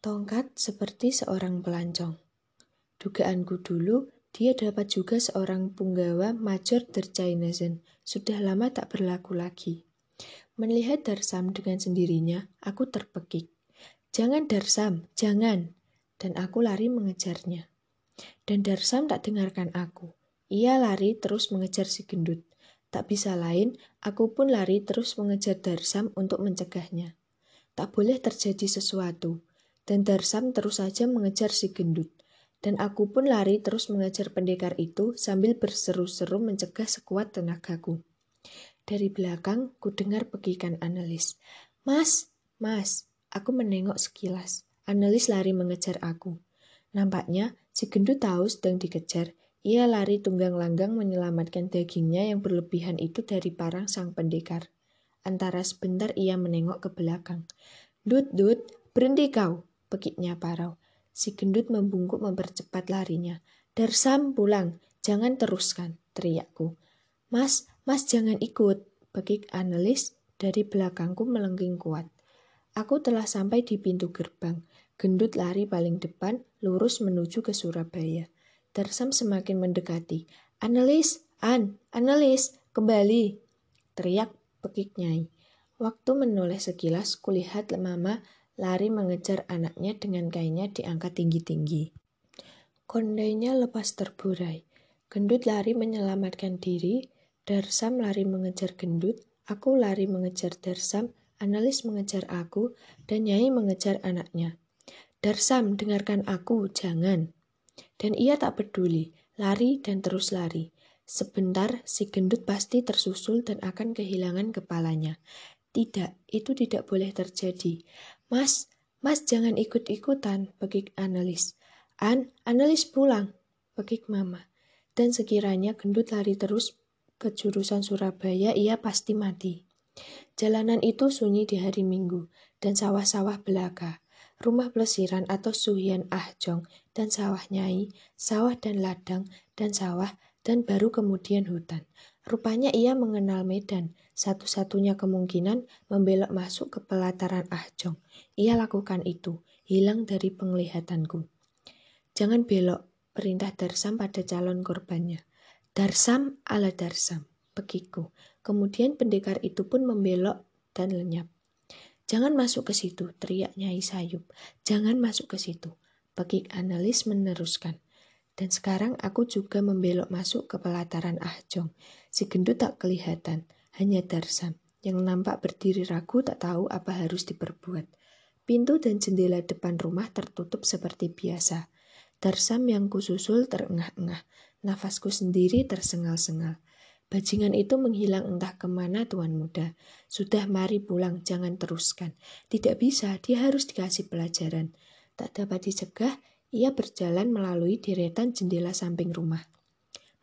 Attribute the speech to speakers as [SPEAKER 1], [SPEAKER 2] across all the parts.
[SPEAKER 1] Tongkat seperti seorang pelancong. Dugaanku dulu, dia dapat juga seorang punggawa Major Derjainesen. Sudah lama tak berlaku lagi. Melihat Darsam dengan sendirinya, aku terpekik. Jangan Darsam, jangan. Dan aku lari mengejarnya. Dan Darsam tak dengarkan aku. Ia lari terus mengejar si gendut. Tak bisa lain, aku pun lari terus mengejar Darsam untuk mencegahnya. Tak boleh terjadi sesuatu dan Darsam terus saja mengejar si gendut. Dan aku pun lari terus mengejar pendekar itu sambil berseru-seru mencegah sekuat tenagaku. Dari belakang, ku dengar pekikan analis. Mas, mas, aku menengok sekilas. Analis lari mengejar aku. Nampaknya si gendut tahu sedang dikejar. Ia lari tunggang langgang menyelamatkan dagingnya yang berlebihan itu dari parang sang pendekar. Antara sebentar ia menengok ke belakang. Dut, dut, berhenti kau, pekiknya Parau. Si gendut membungkuk mempercepat larinya. Darsam pulang, jangan teruskan, teriakku. Mas, mas jangan ikut, pekik analis dari belakangku melengking kuat. Aku telah sampai di pintu gerbang. Gendut lari paling depan, lurus menuju ke Surabaya. Darsam semakin mendekati. Analis, An, analis, kembali, teriak pekik nyai. Waktu menoleh sekilas, kulihat mama lari mengejar anaknya dengan kainnya diangkat tinggi-tinggi. Kondainya lepas terburai. Gendut lari menyelamatkan diri, Darsam lari mengejar gendut, aku lari mengejar Darsam, analis mengejar aku, dan Nyai mengejar anaknya. Darsam, dengarkan aku, jangan. Dan ia tak peduli, lari dan terus lari. Sebentar, si gendut pasti tersusul dan akan kehilangan kepalanya. Tidak, itu tidak boleh terjadi. Mas, mas jangan ikut-ikutan, pekik analis. An, analis pulang, pekik mama. Dan sekiranya gendut lari terus ke jurusan Surabaya, ia pasti mati. Jalanan itu sunyi di hari Minggu, dan sawah-sawah belaka, rumah pelesiran atau suhian ahjong, dan sawah nyai, sawah dan ladang, dan sawah, dan baru kemudian hutan. Rupanya ia mengenal Medan, satu-satunya kemungkinan membelok masuk ke pelataran ahjong. Ia lakukan itu, hilang dari penglihatanku. Jangan belok, perintah Darsam pada calon korbannya. Darsam ala Darsam, pekiku. Kemudian pendekar itu pun membelok dan lenyap. Jangan masuk ke situ, teriak Nyai Sayub. Jangan masuk ke situ. Pekik analis meneruskan. Dan sekarang aku juga membelok masuk ke pelataran Ahjong. Si gendut tak kelihatan, hanya Darsam yang nampak berdiri ragu tak tahu apa harus diperbuat. Pintu dan jendela depan rumah tertutup seperti biasa. Darsam yang kususul terengah-engah, nafasku sendiri tersengal-sengal. Bajingan itu menghilang entah ke mana tuan muda. Sudah mari pulang, jangan teruskan. Tidak bisa, dia harus dikasih pelajaran. Tak dapat dicegah, ia berjalan melalui deretan jendela samping rumah.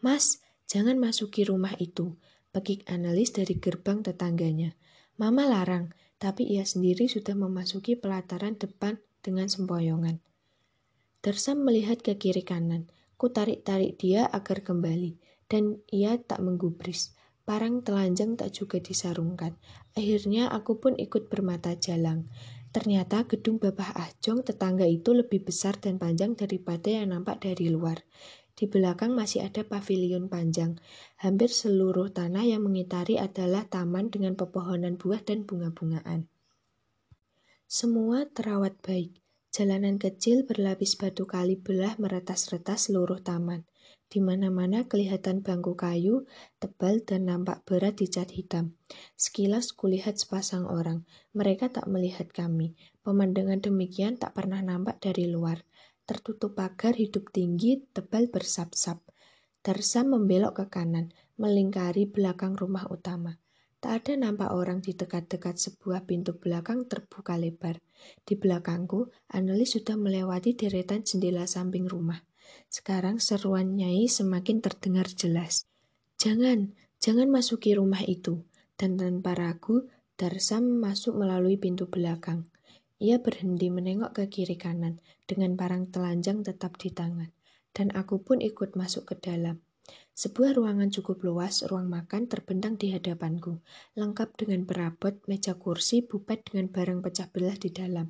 [SPEAKER 1] Mas, jangan masuki rumah itu, pekik analis dari gerbang tetangganya. Mama larang, tapi ia sendiri sudah memasuki pelataran depan dengan sempoyongan. Darsam melihat ke kiri kanan. Ku tarik-tarik dia agar kembali, dan ia tak menggubris. Parang telanjang tak juga disarungkan. Akhirnya aku pun ikut bermata jalang. Ternyata gedung Babah Ahjong tetangga itu lebih besar dan panjang daripada yang nampak dari luar. Di belakang masih ada pavilion panjang. Hampir seluruh tanah yang mengitari adalah taman dengan pepohonan buah dan bunga-bungaan. Semua terawat baik. Jalanan kecil berlapis batu kali belah meretas-retas seluruh taman. Di mana-mana kelihatan bangku kayu, tebal dan nampak berat dicat hitam. Sekilas kulihat sepasang orang. Mereka tak melihat kami. Pemandangan demikian tak pernah nampak dari luar. Tertutup pagar hidup tinggi, tebal bersap-sap. Darsam membelok ke kanan, melingkari belakang rumah utama. Tak ada nampak orang di dekat-dekat sebuah pintu belakang terbuka lebar. Di belakangku, analis sudah melewati deretan jendela samping rumah. Sekarang seruan Nyai semakin terdengar jelas. Jangan, jangan masuki rumah itu. Dan tanpa ragu, Darsam masuk melalui pintu belakang. Ia berhenti menengok ke kiri kanan, dengan parang telanjang tetap di tangan. Dan aku pun ikut masuk ke dalam. Sebuah ruangan cukup luas, ruang makan terbentang di hadapanku, lengkap dengan perabot, meja kursi, bupet dengan barang pecah belah di dalam.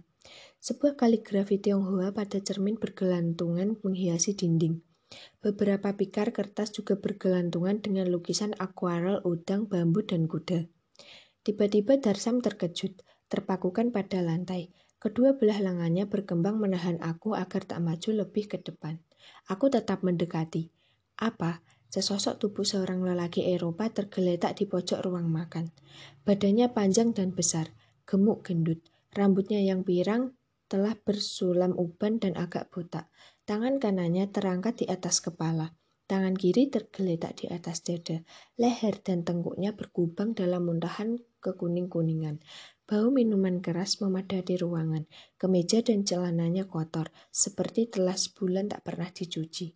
[SPEAKER 1] Sebuah kaligrafi Tionghoa pada cermin bergelantungan menghiasi dinding. Beberapa pikar kertas juga bergelantungan dengan lukisan akuarel udang, bambu, dan kuda. Tiba-tiba Darsam terkejut, terpakukan pada lantai. Kedua belah lengannya berkembang menahan aku agar tak maju lebih ke depan. Aku tetap mendekati. Apa? Sesosok tubuh seorang lelaki Eropa tergeletak di pojok ruang makan. Badannya panjang dan besar, gemuk gendut. Rambutnya yang pirang telah bersulam uban dan agak botak. Tangan kanannya terangkat di atas kepala. Tangan kiri tergeletak di atas dada. Leher dan tengkuknya bergubang dalam muntahan kekuning-kuningan. Bau minuman keras memadati ruangan. Kemeja dan celananya kotor, seperti telah sebulan tak pernah dicuci.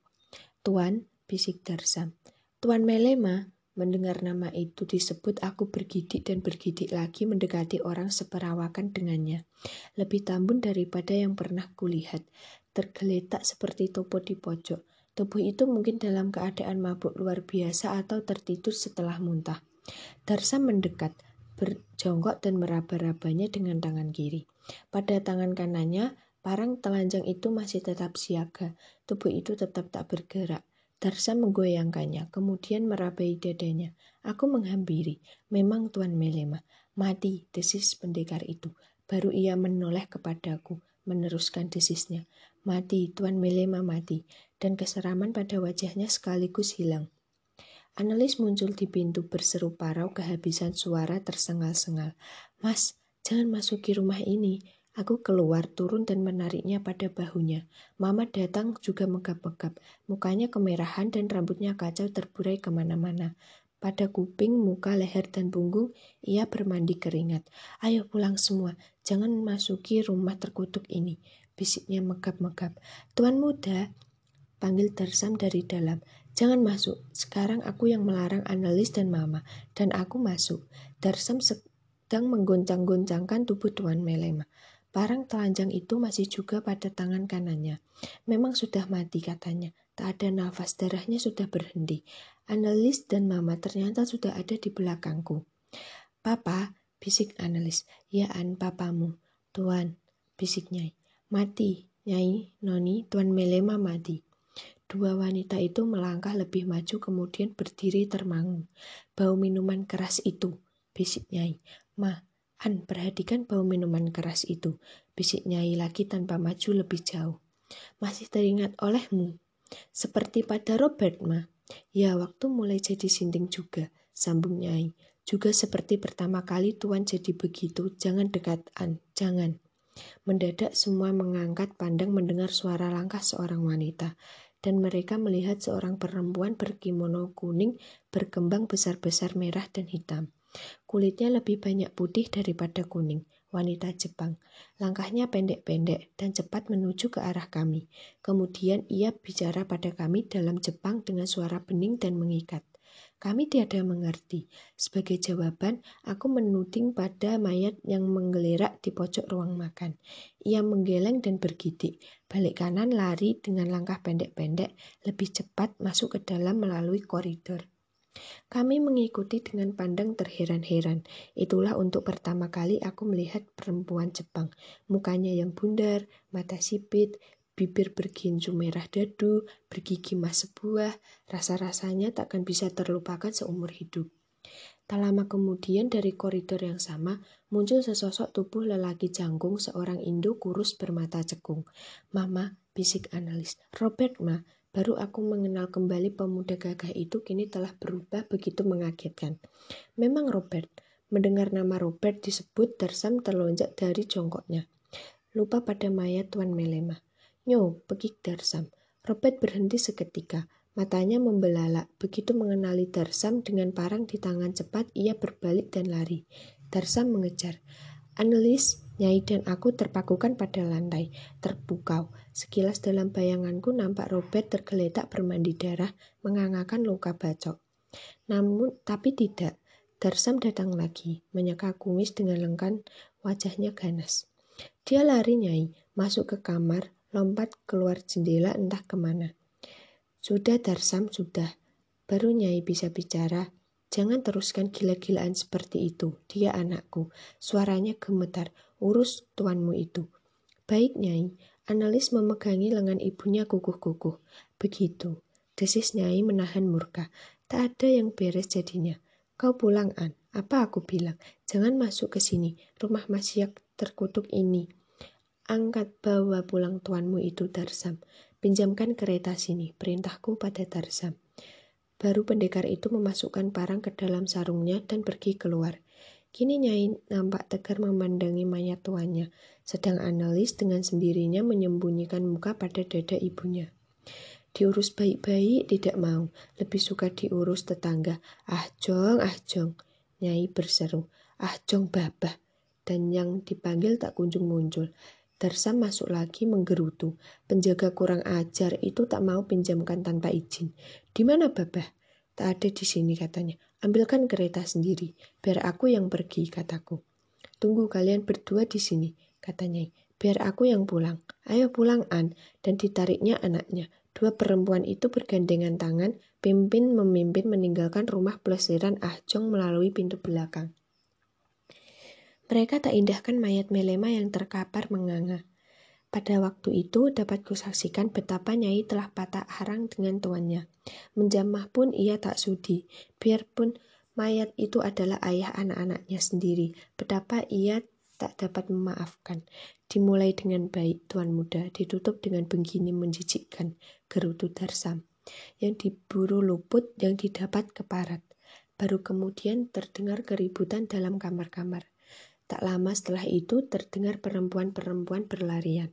[SPEAKER 1] Tuan, bisik Darsam. Tuan Melema, mendengar nama itu disebut aku bergidik dan bergidik lagi mendekati orang seperawakan dengannya. Lebih tambun daripada yang pernah kulihat. Tergeletak seperti topo di pojok. Tubuh itu mungkin dalam keadaan mabuk luar biasa atau tertidur setelah muntah. Darsam mendekat, berjongkok dan meraba-rabanya dengan tangan kiri. Pada tangan kanannya, parang telanjang itu masih tetap siaga. Tubuh itu tetap tak bergerak. Darsa menggoyangkannya, kemudian merabai dadanya. Aku menghampiri. Memang Tuan Melema. Mati, desis pendekar itu. Baru ia menoleh kepadaku, meneruskan desisnya. Mati, Tuan Melema mati. Dan keseraman pada wajahnya sekaligus hilang. Analis muncul di pintu berseru parau kehabisan suara tersengal-sengal. Mas, jangan masuki rumah ini. Aku keluar, turun dan menariknya pada bahunya. Mama datang juga megap-megap. Mukanya kemerahan dan rambutnya kacau terburai ke mana-mana. Pada kuping, muka, leher, dan punggung, ia bermandi keringat. Ayo pulang semua, jangan masuki rumah terkutuk ini. Bisiknya megap-megap. Tuan muda, panggil Darsam dari dalam. Jangan masuk, sekarang aku yang melarang analis dan mama. Dan aku masuk. Darsam sedang menggoncang-goncangkan tubuh Tuan Melema. Parang telanjang itu masih juga pada tangan kanannya. Memang sudah mati katanya. Tak ada nafas, darahnya sudah berhenti. Analis dan mama ternyata sudah ada di belakangku. Papa, bisik analis. Ya an, papamu. Tuan, bisik Nyai. Mati, Nyai, Noni, Tuan Melema mati. Dua wanita itu melangkah lebih maju kemudian berdiri termangu. Bau minuman keras itu, bisik Nyai. Ma, An, perhatikan bau minuman keras itu, bisik Nyai lagi tanpa maju lebih jauh. Masih teringat olehmu? Seperti pada Robert, ma. Ya, waktu mulai jadi sinting juga, sambung Nyai. Juga seperti pertama kali Tuan jadi begitu, jangan dekat, An, jangan. Mendadak semua mengangkat pandang mendengar suara langkah seorang wanita, dan mereka melihat seorang perempuan berkimono kuning berkembang besar-besar merah dan hitam. Kulitnya lebih banyak putih daripada kuning, wanita Jepang. Langkahnya pendek-pendek dan cepat menuju ke arah kami. Kemudian ia bicara pada kami dalam Jepang dengan suara bening dan mengikat. Kami tiada mengerti. Sebagai jawaban, aku menuding pada mayat yang menggelerak di pojok ruang makan. Ia menggeleng dan bergidik. Balik kanan lari dengan langkah pendek-pendek, lebih cepat masuk ke dalam melalui koridor. Kami mengikuti dengan pandang terheran-heran. Itulah untuk pertama kali aku melihat perempuan Jepang. Mukanya yang bundar, mata sipit, bibir berginju merah dadu, bergigi mas sebuah, rasa-rasanya takkan bisa terlupakan seumur hidup. Tak lama kemudian dari koridor yang sama, muncul sesosok tubuh lelaki jangkung seorang Indo kurus bermata cekung. Mama, bisik analis. Robert, ma, Baru aku mengenal kembali pemuda gagah itu kini telah berubah begitu mengagetkan. Memang Robert, mendengar nama Robert disebut Darsam terlonjak dari jongkoknya. Lupa pada mayat Tuan Melema. Nyo, pekik Darsam. Robert berhenti seketika. Matanya membelalak. Begitu mengenali Darsam dengan parang di tangan cepat, ia berbalik dan lari. Darsam mengejar. Analis, Nyai dan aku terpakukan pada lantai, terpukau. Sekilas dalam bayanganku nampak Robert tergeletak bermandi darah, mengangakan luka bacok. Namun, tapi tidak. Darsam datang lagi, menyeka kumis dengan lengkan, wajahnya ganas. Dia lari nyai, masuk ke kamar, lompat keluar jendela entah ke mana. Sudah Darsam, sudah. Baru nyai bisa bicara, Jangan teruskan gila-gilaan seperti itu. Dia anakku. Suaranya gemetar. Urus tuanmu itu. Baik, Nyai. Analis memegangi lengan ibunya kukuh-kukuh. Begitu. Desis Nyai menahan murka. Tak ada yang beres jadinya. Kau pulang, An. Apa aku bilang? Jangan masuk ke sini. Rumah masyak terkutuk ini. Angkat bawa pulang tuanmu itu Tarsam. Pinjamkan kereta sini. Perintahku pada Tarsam. Baru pendekar itu memasukkan parang ke dalam sarungnya dan pergi keluar. Kini Nyai nampak tegar memandangi mayat tuannya, sedang analis dengan sendirinya menyembunyikan muka pada dada ibunya. Diurus baik-baik tidak mau, lebih suka diurus tetangga. Ah jong, ah jong. Nyai berseru, ah jong babah. Dan yang dipanggil tak kunjung muncul. Darsam masuk lagi menggerutu. Penjaga kurang ajar itu tak mau pinjamkan tanpa izin. Di mana Babah? Tak ada di sini katanya. Ambilkan kereta sendiri, biar aku yang pergi, kataku. Tunggu kalian berdua di sini, katanya. Biar aku yang pulang. Ayo pulang, An. Dan ditariknya anaknya. Dua perempuan itu bergandengan tangan, pimpin memimpin meninggalkan rumah pelesiran Ahjong melalui pintu belakang. Mereka tak indahkan mayat Melema yang terkapar menganga. Pada waktu itu dapat kusaksikan betapa Nyai telah patah harang dengan tuannya. Menjamah pun ia tak sudi, biarpun mayat itu adalah ayah anak-anaknya sendiri. Betapa ia tak dapat memaafkan. Dimulai dengan baik, tuan muda, ditutup dengan begini menjijikkan, gerutu Darsam. Yang diburu luput, yang didapat keparat. Baru kemudian terdengar keributan dalam kamar-kamar. Tak lama setelah itu terdengar perempuan-perempuan berlarian.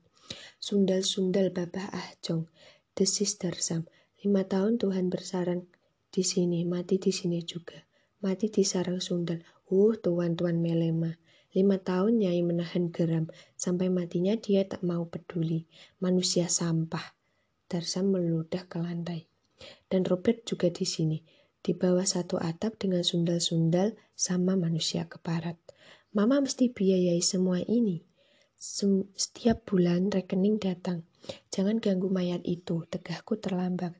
[SPEAKER 1] Sundal-sundal Babah Ahjong, desis Darsam. Lima tahun Tuhan bersarang di sini, mati di sini juga. Mati di sarang sundal. Uh, tuan-tuan melema. Lima tahun Nyai menahan geram, sampai matinya dia tak mau peduli. Manusia sampah. Darsam meludah ke lantai. Dan Robert juga di sini, di bawah satu atap dengan sundal-sundal sama manusia keparat. Mama mesti biayai semua ini. Setiap bulan rekening datang. Jangan ganggu mayat itu, tegahku terlambat.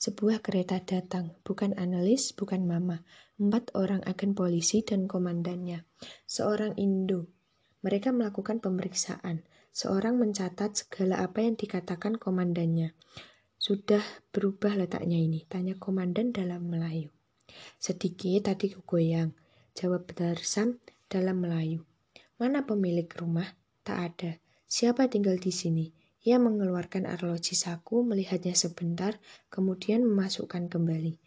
[SPEAKER 1] Sebuah kereta datang, bukan analis, bukan mama. Empat orang agen polisi dan komandannya. Seorang Indo. Mereka melakukan pemeriksaan. Seorang mencatat segala apa yang dikatakan komandannya. Sudah berubah letaknya ini, tanya komandan dalam Melayu. Sedikit tadi goyang, jawab Darsam dalam Melayu. Mana pemilik rumah? Tak ada. Siapa tinggal di sini? Ia mengeluarkan arloji saku, melihatnya sebentar, kemudian memasukkan kembali.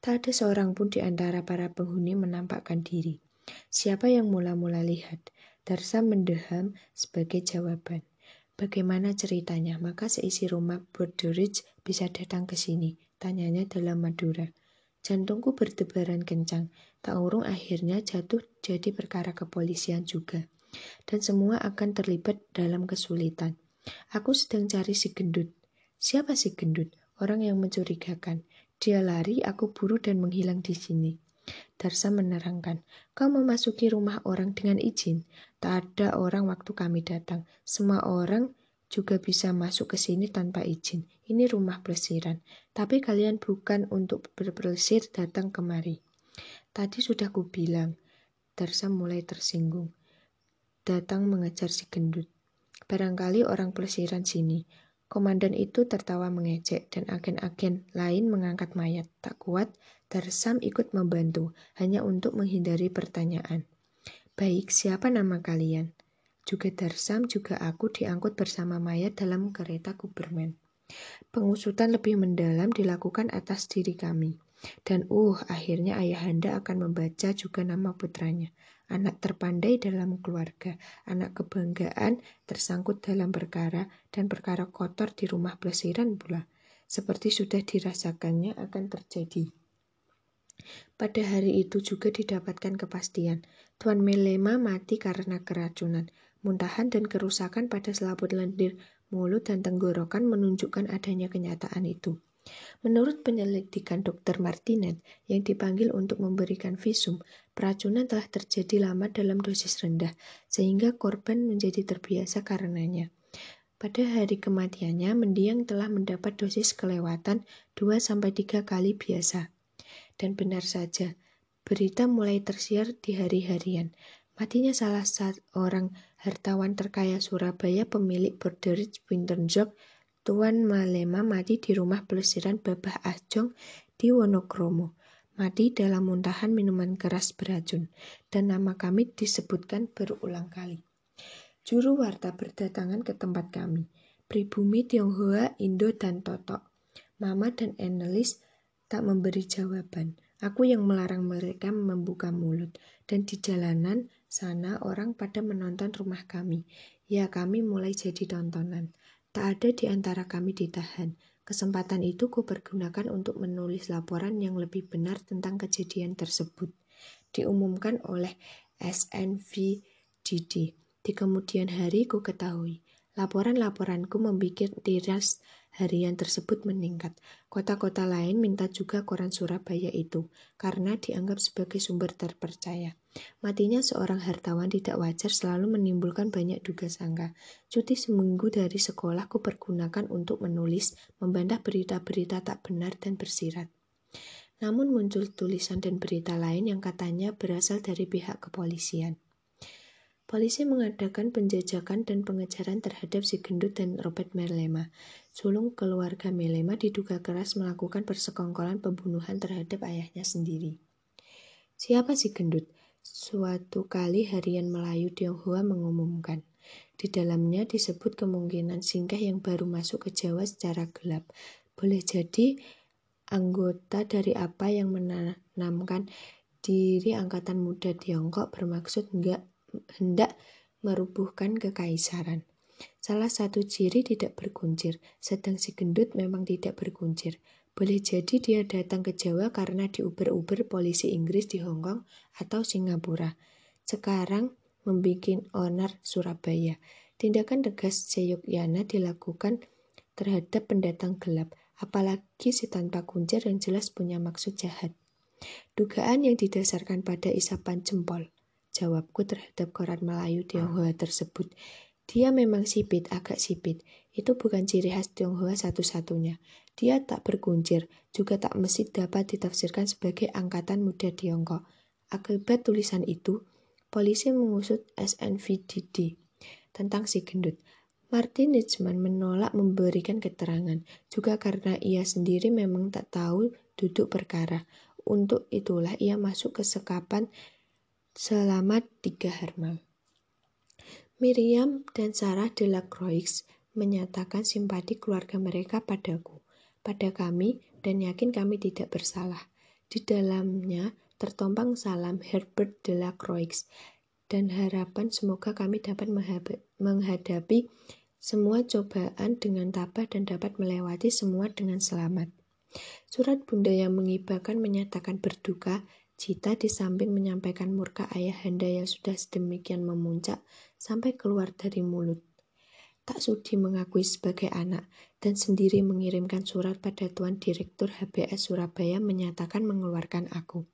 [SPEAKER 1] Tak ada seorang pun di antara para penghuni menampakkan diri. Siapa yang mula-mula lihat? Darsa mendeham sebagai jawaban. Bagaimana ceritanya? Maka seisi rumah Borderidge bisa datang ke sini, tanyanya dalam Madura. Jantungku berdebaran kencang. Tak urung akhirnya jatuh jadi perkara kepolisian juga dan semua akan terlibat dalam kesulitan. Aku sedang cari si gendut. Siapa si gendut? Orang yang mencurigakan. Dia lari, aku buru dan menghilang di sini. Darsa menerangkan, kau memasuki rumah orang dengan izin. Tak ada orang waktu kami datang. Semua orang juga bisa masuk ke sini tanpa izin. Ini rumah pelesiran. Tapi kalian bukan untuk berpelesir datang kemari. Tadi sudah kubilang. Darsa mulai tersinggung datang mengejar si gendut. Barangkali orang pelesiran sini. Komandan itu tertawa mengejek dan agen-agen lain mengangkat mayat. Tak kuat, Darsam ikut membantu, hanya untuk menghindari pertanyaan. Baik, siapa nama kalian? Juga Darsam, juga aku diangkut bersama mayat dalam kereta Kuberman. Pengusutan lebih mendalam dilakukan atas diri kami. Dan uh, akhirnya ayahanda akan membaca juga nama putranya anak terpandai dalam keluarga, anak kebanggaan tersangkut dalam perkara dan perkara kotor di rumah pelesiran pula, seperti sudah dirasakannya akan terjadi. Pada hari itu juga didapatkan kepastian, Tuan Melema mati karena keracunan, muntahan dan kerusakan pada selaput lendir mulut dan tenggorokan menunjukkan adanya kenyataan itu. Menurut penyelidikan Dr. Martinet yang dipanggil untuk memberikan visum, peracunan telah terjadi lama dalam dosis rendah, sehingga korban menjadi terbiasa karenanya. Pada hari kematiannya, mendiang telah mendapat dosis kelewatan 2-3 kali biasa. Dan benar saja, berita mulai tersiar di hari-harian. Matinya salah seorang hartawan terkaya Surabaya pemilik Borderidge Winterjog, Tuan Malema mati di rumah pelesiran Babah Ajong di Wonokromo. Mati dalam muntahan minuman keras beracun, dan nama kami disebutkan berulang kali. Juru warta berdatangan ke tempat kami. Pribumi Tionghoa, Indo, dan Totok. Mama dan Annelies tak memberi jawaban. Aku yang melarang mereka membuka mulut. Dan di jalanan sana orang pada menonton rumah kami. Ya kami mulai jadi tontonan. Tak ada di antara kami ditahan. Kesempatan itu kupergunakan untuk menulis laporan yang lebih benar tentang kejadian tersebut. Diumumkan oleh SNVDD. Di kemudian hari ku ketahui, laporan-laporanku membuat tiras harian tersebut meningkat. Kota-kota lain minta juga koran Surabaya itu, karena dianggap sebagai sumber terpercaya. Matinya seorang hartawan tidak wajar selalu menimbulkan banyak duga sangka. Cuti seminggu dari sekolah pergunakan untuk menulis, membantah berita-berita tak benar dan bersirat. Namun muncul tulisan dan berita lain yang katanya berasal dari pihak kepolisian. Polisi mengadakan penjajakan dan pengejaran terhadap si gendut dan Robert Melema. Sulung keluarga Melema diduga keras melakukan persekongkolan pembunuhan terhadap ayahnya sendiri. Siapa si gendut? Suatu kali harian Melayu Tionghoa mengumumkan. Di dalamnya disebut kemungkinan singgah yang baru masuk ke Jawa secara gelap. Boleh jadi anggota dari apa yang menanamkan diri Angkatan Muda Tiongkok bermaksud enggak hendak merubuhkan kekaisaran. Salah satu ciri tidak berkuncir, sedang si gendut memang tidak berkuncir. Boleh jadi dia datang ke Jawa karena diuber-uber polisi Inggris di Hong Kong atau Singapura. Sekarang membuat onar Surabaya. Tindakan tegas Seyogyana dilakukan terhadap pendatang gelap, apalagi si tanpa kuncir yang jelas punya maksud jahat. Dugaan yang didasarkan pada isapan jempol. Jawabku terhadap koran Melayu Tionghoa tersebut. Dia memang sipit, agak sipit. Itu bukan ciri khas Tionghoa satu-satunya. Dia tak berkuncir, juga tak mesti dapat ditafsirkan sebagai angkatan muda Tiongkok. Akibat tulisan itu, polisi mengusut SNVDD tentang si gendut. Martin Nitzman menolak memberikan keterangan, juga karena ia sendiri memang tak tahu duduk perkara. Untuk itulah ia masuk ke sekapan selama tiga harmal. Miriam dan Sarah Delacroix menyatakan simpati keluarga mereka padaku pada kami dan yakin kami tidak bersalah. Di dalamnya tertompang salam Herbert de la Croix dan harapan semoga kami dapat menghadapi semua cobaan dengan tabah dan dapat melewati semua dengan selamat. Surat bunda yang mengibarkan menyatakan berduka, Cita di samping menyampaikan murka ayahanda yang sudah sedemikian memuncak sampai keluar dari mulut tak sudi mengakui sebagai anak dan sendiri mengirimkan surat pada Tuan Direktur HBS Surabaya menyatakan mengeluarkan aku.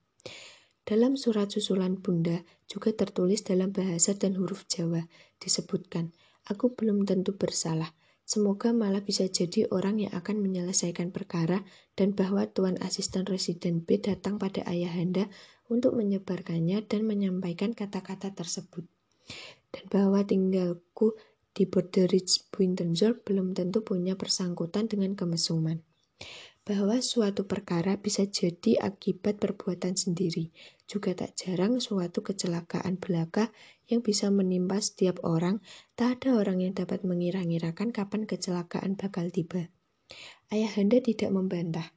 [SPEAKER 1] Dalam surat susulan Bunda juga tertulis dalam bahasa dan huruf Jawa disebutkan, aku belum tentu bersalah. Semoga malah bisa jadi orang yang akan menyelesaikan perkara dan bahwa Tuan Asisten Residen B datang pada ayahanda untuk menyebarkannya dan menyampaikan kata-kata tersebut. Dan bahwa tinggalku di Borderidge Windsor belum tentu punya persangkutan dengan kemesuman. Bahwa suatu perkara bisa jadi akibat perbuatan sendiri, juga tak jarang suatu kecelakaan belaka yang bisa menimpa setiap orang, tak ada orang yang dapat mengira-ngirakan kapan kecelakaan bakal tiba. Ayahanda tidak membantah.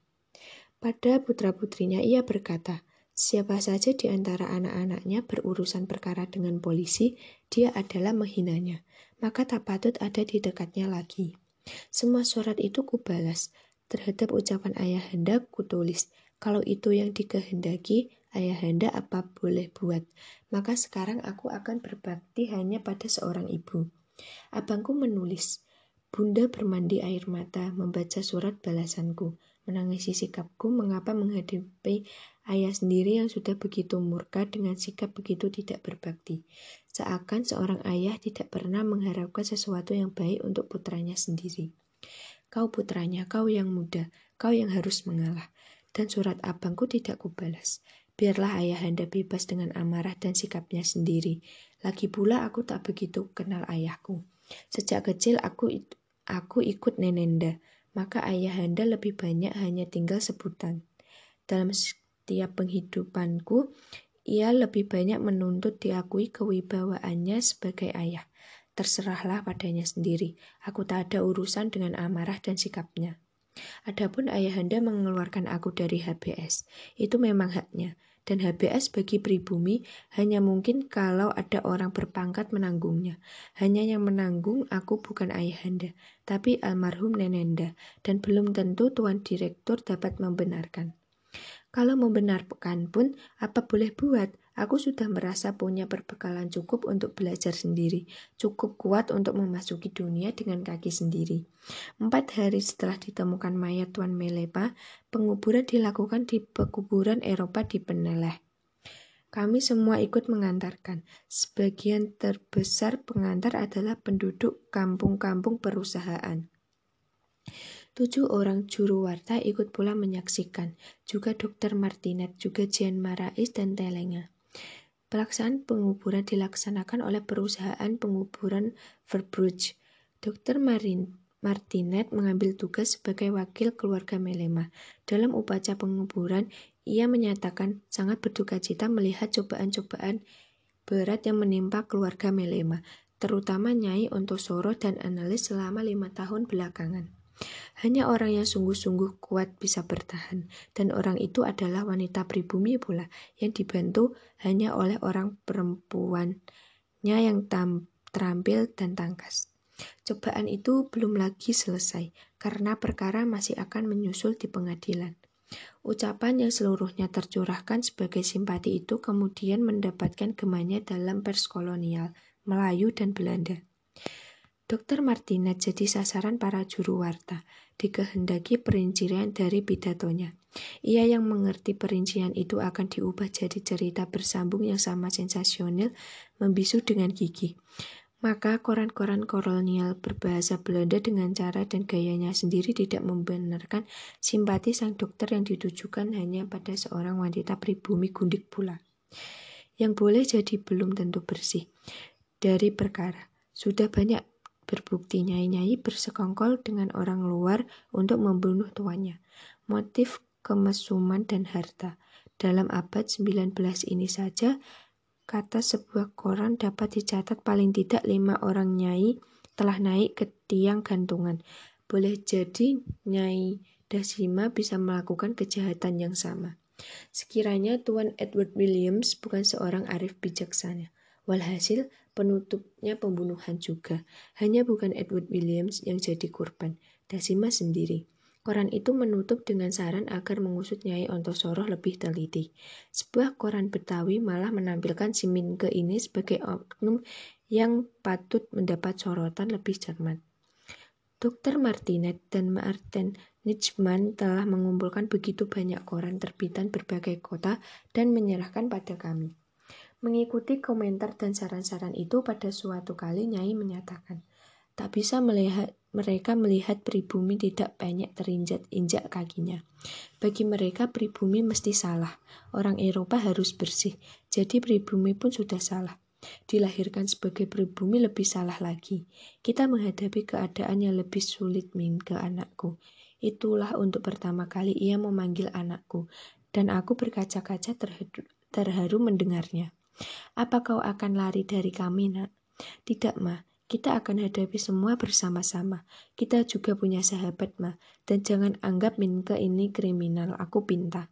[SPEAKER 1] Pada putra-putrinya ia berkata, siapa saja di antara anak-anaknya berurusan perkara dengan polisi, dia adalah menghinanya maka tak patut ada di dekatnya lagi. Semua surat itu kubalas. Terhadap ucapan ayahanda kutulis, kalau itu yang dikehendaki, ayahanda apa boleh buat. Maka sekarang aku akan berbakti hanya pada seorang ibu. Abangku menulis, Bunda bermandi air mata, membaca surat balasanku, menangisi sikapku mengapa menghadapi ayah sendiri yang sudah begitu murka dengan sikap begitu tidak berbakti. Seakan seorang ayah tidak pernah mengharapkan sesuatu yang baik untuk putranya sendiri. Kau putranya, kau yang muda, kau yang harus mengalah. Dan surat abangku tidak kubalas. Biarlah ayahanda bebas dengan amarah dan sikapnya sendiri. Lagi pula aku tak begitu kenal ayahku. Sejak kecil aku aku ikut nenenda, maka ayahanda lebih banyak hanya tinggal sebutan. Dalam setiap penghidupanku, ia lebih banyak menuntut diakui kewibawaannya sebagai ayah. Terserahlah padanya sendiri. Aku tak ada urusan dengan amarah dan sikapnya. Adapun ayahanda mengeluarkan aku dari HBS, itu memang haknya. Dan HBS bagi pribumi hanya mungkin kalau ada orang berpangkat menanggungnya. Hanya yang menanggung aku bukan ayahanda, tapi almarhum nenenda. Dan belum tentu tuan direktur dapat membenarkan. Kalau membenarkan pun, apa boleh buat? Aku sudah merasa punya perbekalan cukup untuk belajar sendiri, cukup kuat untuk memasuki dunia dengan kaki sendiri. Empat hari setelah ditemukan mayat Tuan Melepa, penguburan dilakukan di pekuburan Eropa di Peneleh. Kami semua ikut mengantarkan. Sebagian terbesar pengantar adalah penduduk kampung-kampung perusahaan. Tujuh orang juru warta ikut pula menyaksikan, juga Dr. Martinet, juga Jan Marais dan Telenga. Pelaksanaan penguburan dilaksanakan oleh perusahaan penguburan Verbruch. Dr. Marin Martinet mengambil tugas sebagai wakil keluarga Melema. Dalam upacara penguburan, ia menyatakan sangat berduka cita melihat cobaan-cobaan berat yang menimpa keluarga Melema, terutama Nyai Ontosoro dan analis selama lima tahun belakangan. Hanya orang yang sungguh-sungguh kuat bisa bertahan, dan orang itu adalah wanita pribumi pula, yang dibantu hanya oleh orang perempuannya yang terampil dan tangkas. Cobaan itu belum lagi selesai, karena perkara masih akan menyusul di pengadilan. Ucapan yang seluruhnya tercurahkan sebagai simpati itu kemudian mendapatkan gemanya dalam pers kolonial, Melayu dan Belanda. Dr. Martinet jadi sasaran para juru warta, dikehendaki perincian dari pidatonya. Ia yang mengerti perincian itu akan diubah jadi cerita bersambung yang sama sensasional, membisu dengan gigi. Maka koran-koran kolonial berbahasa Belanda dengan cara dan gayanya sendiri tidak membenarkan simpati sang dokter yang ditujukan hanya pada seorang wanita pribumi gundik pula. Yang boleh jadi belum tentu bersih dari perkara. Sudah banyak Berbukti nyai-nyai bersekongkol dengan orang luar untuk membunuh tuannya. Motif kemesuman dan harta. Dalam abad 19 ini saja, kata sebuah koran dapat dicatat paling tidak lima orang nyai telah naik ke tiang gantungan. Boleh jadi Nyai Dasima bisa melakukan kejahatan yang sama. Sekiranya Tuan Edward Williams bukan seorang arif bijaksana. Walhasil, penutupnya pembunuhan juga. Hanya bukan Edward Williams yang jadi korban, Dasima sendiri. Koran itu menutup dengan saran agar mengusut Nyai Ontosoro lebih teliti. Sebuah koran Betawi malah menampilkan si Minke ini sebagai oknum yang patut mendapat sorotan lebih cermat. Dr. Martinet dan Martin Nijman telah mengumpulkan begitu banyak koran terbitan berbagai kota dan menyerahkan pada kami. Mengikuti komentar dan saran-saran itu pada suatu kali Nyai menyatakan, tak bisa melihat mereka melihat pribumi tidak banyak terinjak-injak kakinya. Bagi mereka pribumi mesti salah. Orang Eropa harus bersih. Jadi pribumi pun sudah salah. Dilahirkan sebagai pribumi lebih salah lagi. Kita menghadapi keadaan yang lebih sulit min ke anakku. Itulah untuk pertama kali ia memanggil anakku. Dan aku berkaca-kaca terharu, terharu mendengarnya. Apa kau akan lari dari kami, nak? Tidak, Ma. Kita akan hadapi semua bersama-sama. Kita juga punya sahabat, Ma. Dan jangan anggap Minke ini kriminal. Aku pinta.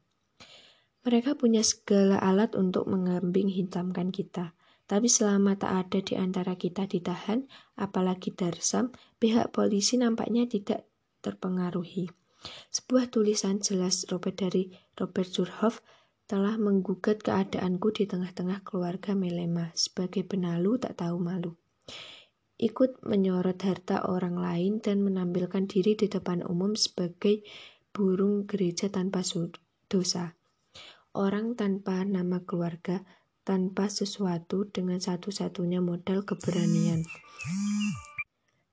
[SPEAKER 1] Mereka punya segala alat untuk mengambing hitamkan kita. Tapi selama tak ada di antara kita ditahan, apalagi Darsam, pihak polisi nampaknya tidak terpengaruhi. Sebuah tulisan jelas Robert dari Robert Surhoff telah menggugat keadaanku di tengah-tengah keluarga Melema sebagai penalu tak tahu malu. Ikut menyorot harta orang lain dan menampilkan diri di depan umum sebagai burung gereja tanpa dosa. Orang tanpa nama keluarga, tanpa sesuatu dengan satu-satunya modal keberanian.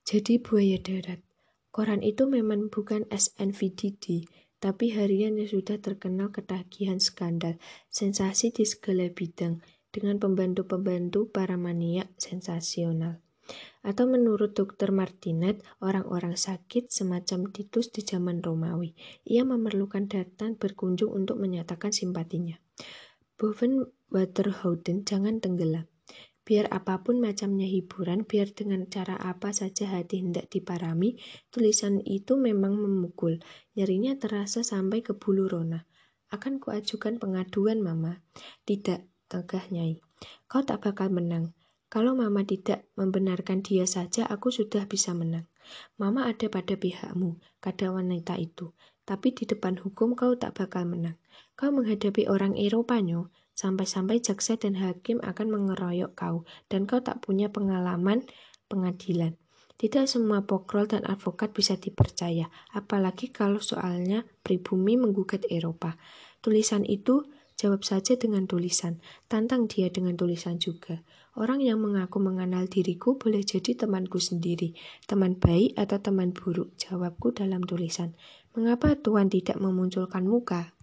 [SPEAKER 1] Jadi buaya darat. Koran itu memang bukan SNVDD, tapi harian yang sudah terkenal ketagihan skandal, sensasi di segala bidang, dengan pembantu-pembantu para maniak sensasional. Atau menurut Dr. Martinet, orang-orang sakit semacam Titus di zaman Romawi. Ia memerlukan datang berkunjung untuk menyatakan simpatinya. Boven Waterhouden jangan tenggelam. Biar apa pun macamnya hiburan, biar dengan cara apa saja hati hendak diparami, tulisan itu memang memukul. Nyerinya terasa sampai ke bulu rona. Akan kuajukan pengaduan, Mama. Tidak, tegah Nyai. Kau tak bakal menang. Kalau Mama tidak membenarkan dia saja, aku sudah bisa menang. Mama ada pada pihakmu, kata wanita itu. Tapi di depan hukum kau tak bakal menang. Kau menghadapi orang Eropanya, Sampai-sampai jaksa dan hakim akan mengeroyok kau dan kau tak punya pengalaman pengadilan. Tidak semua pokrol dan advokat bisa dipercaya, apalagi kalau soalnya pribumi menggugat Eropa. Tulisan itu jawab saja dengan tulisan, tantang dia dengan tulisan juga. Orang yang mengaku mengenal diriku boleh jadi temanku sendiri, teman baik atau teman buruk, jawabku dalam tulisan. Mengapa Tuhan tidak memunculkan muka?